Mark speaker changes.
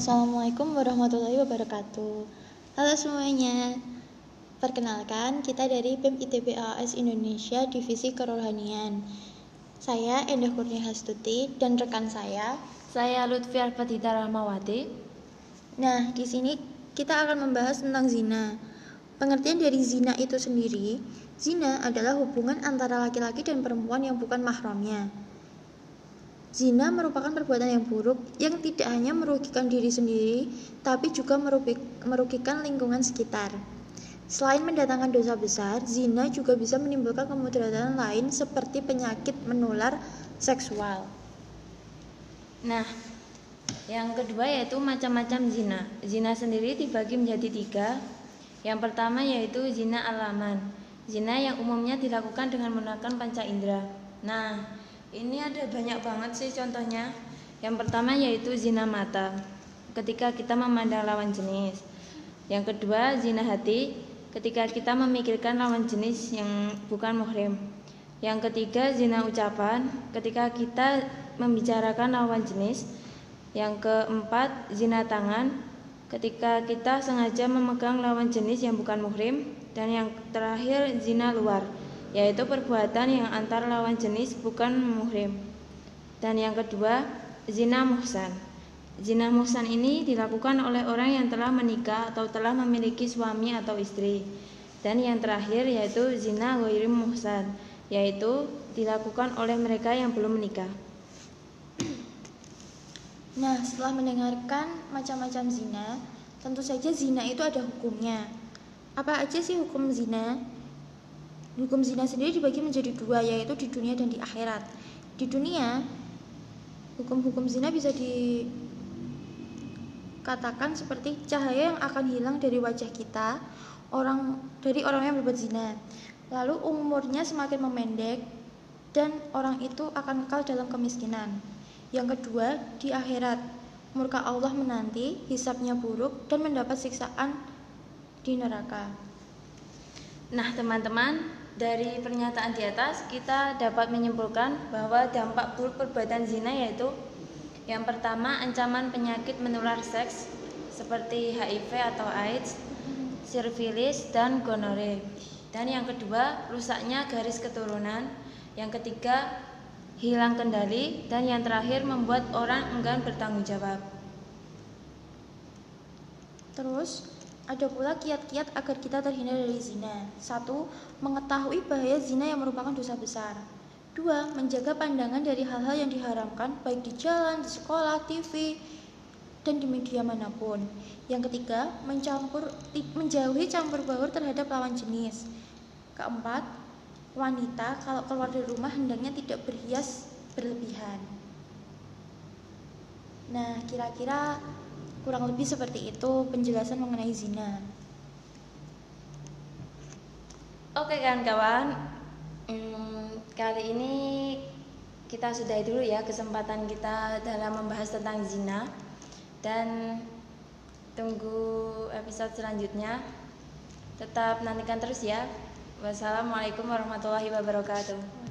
Speaker 1: Assalamualaikum warahmatullahi wabarakatuh. Halo semuanya. Perkenalkan, kita dari BEM ITB AS Indonesia Divisi Kerohanian. Saya Endah Kurnia Hastuti dan rekan saya.
Speaker 2: Saya Lutfi Alfatita Rahmawati.
Speaker 1: Nah, di sini kita akan membahas tentang zina. Pengertian dari zina itu sendiri, zina adalah hubungan antara laki-laki dan perempuan yang bukan mahramnya. Zina merupakan perbuatan yang buruk yang tidak hanya merugikan diri sendiri, tapi juga merugikan lingkungan sekitar. Selain mendatangkan dosa besar, zina juga bisa menimbulkan kemudaratan lain seperti penyakit menular seksual.
Speaker 2: Nah, yang kedua yaitu macam-macam zina. Zina sendiri dibagi menjadi tiga. Yang pertama yaitu zina alaman. Zina yang umumnya dilakukan dengan menggunakan panca indera. Nah, ini ada banyak banget sih contohnya. Yang pertama yaitu zina mata, ketika kita memandang lawan jenis. Yang kedua zina hati, ketika kita memikirkan lawan jenis yang bukan muhrim. Yang ketiga zina ucapan, ketika kita membicarakan lawan jenis. Yang keempat zina tangan, ketika kita sengaja memegang lawan jenis yang bukan muhrim. Dan yang terakhir zina luar yaitu perbuatan yang antar lawan jenis bukan muhrim. Dan yang kedua, zina muhsan. Zina muhsan ini dilakukan oleh orang yang telah menikah atau telah memiliki suami atau istri. Dan yang terakhir yaitu zina ghairi muhsan, yaitu dilakukan oleh mereka yang belum menikah.
Speaker 1: Nah, setelah mendengarkan macam-macam zina, tentu saja zina itu ada hukumnya. Apa aja sih hukum zina? Hukum zina sendiri dibagi menjadi dua, yaitu di dunia dan di akhirat. Di dunia, hukum-hukum zina bisa dikatakan seperti cahaya yang akan hilang dari wajah kita, orang dari orang yang berbuat zina. Lalu umurnya semakin memendek dan orang itu akan kekal dalam kemiskinan. Yang kedua, di akhirat, murka Allah menanti, hisapnya buruk dan mendapat siksaan di neraka.
Speaker 2: Nah, teman-teman, dari pernyataan di atas kita dapat menyimpulkan bahwa dampak buruk perbuatan zina yaitu yang pertama ancaman penyakit menular seks seperti HIV atau AIDS, sifilis dan gonore. Dan yang kedua, rusaknya garis keturunan. Yang ketiga, hilang kendali dan yang terakhir membuat orang enggan bertanggung jawab.
Speaker 1: Terus ada pula kiat-kiat agar kita terhindar dari zina. Satu, mengetahui bahaya zina yang merupakan dosa besar. Dua, menjaga pandangan dari hal-hal yang diharamkan baik di jalan, di sekolah, TV, dan di media mana pun. Yang ketiga, mencampur menjauhi campur baur terhadap lawan jenis. Keempat, wanita kalau keluar dari rumah hendaknya tidak berhias berlebihan. Nah, kira-kira Kurang lebih seperti itu penjelasan mengenai zina.
Speaker 2: Oke kawan-kawan, hmm, kali ini kita sudah dulu ya kesempatan kita dalam membahas tentang zina dan tunggu episode selanjutnya. Tetap nantikan terus ya. Wassalamualaikum warahmatullahi wabarakatuh.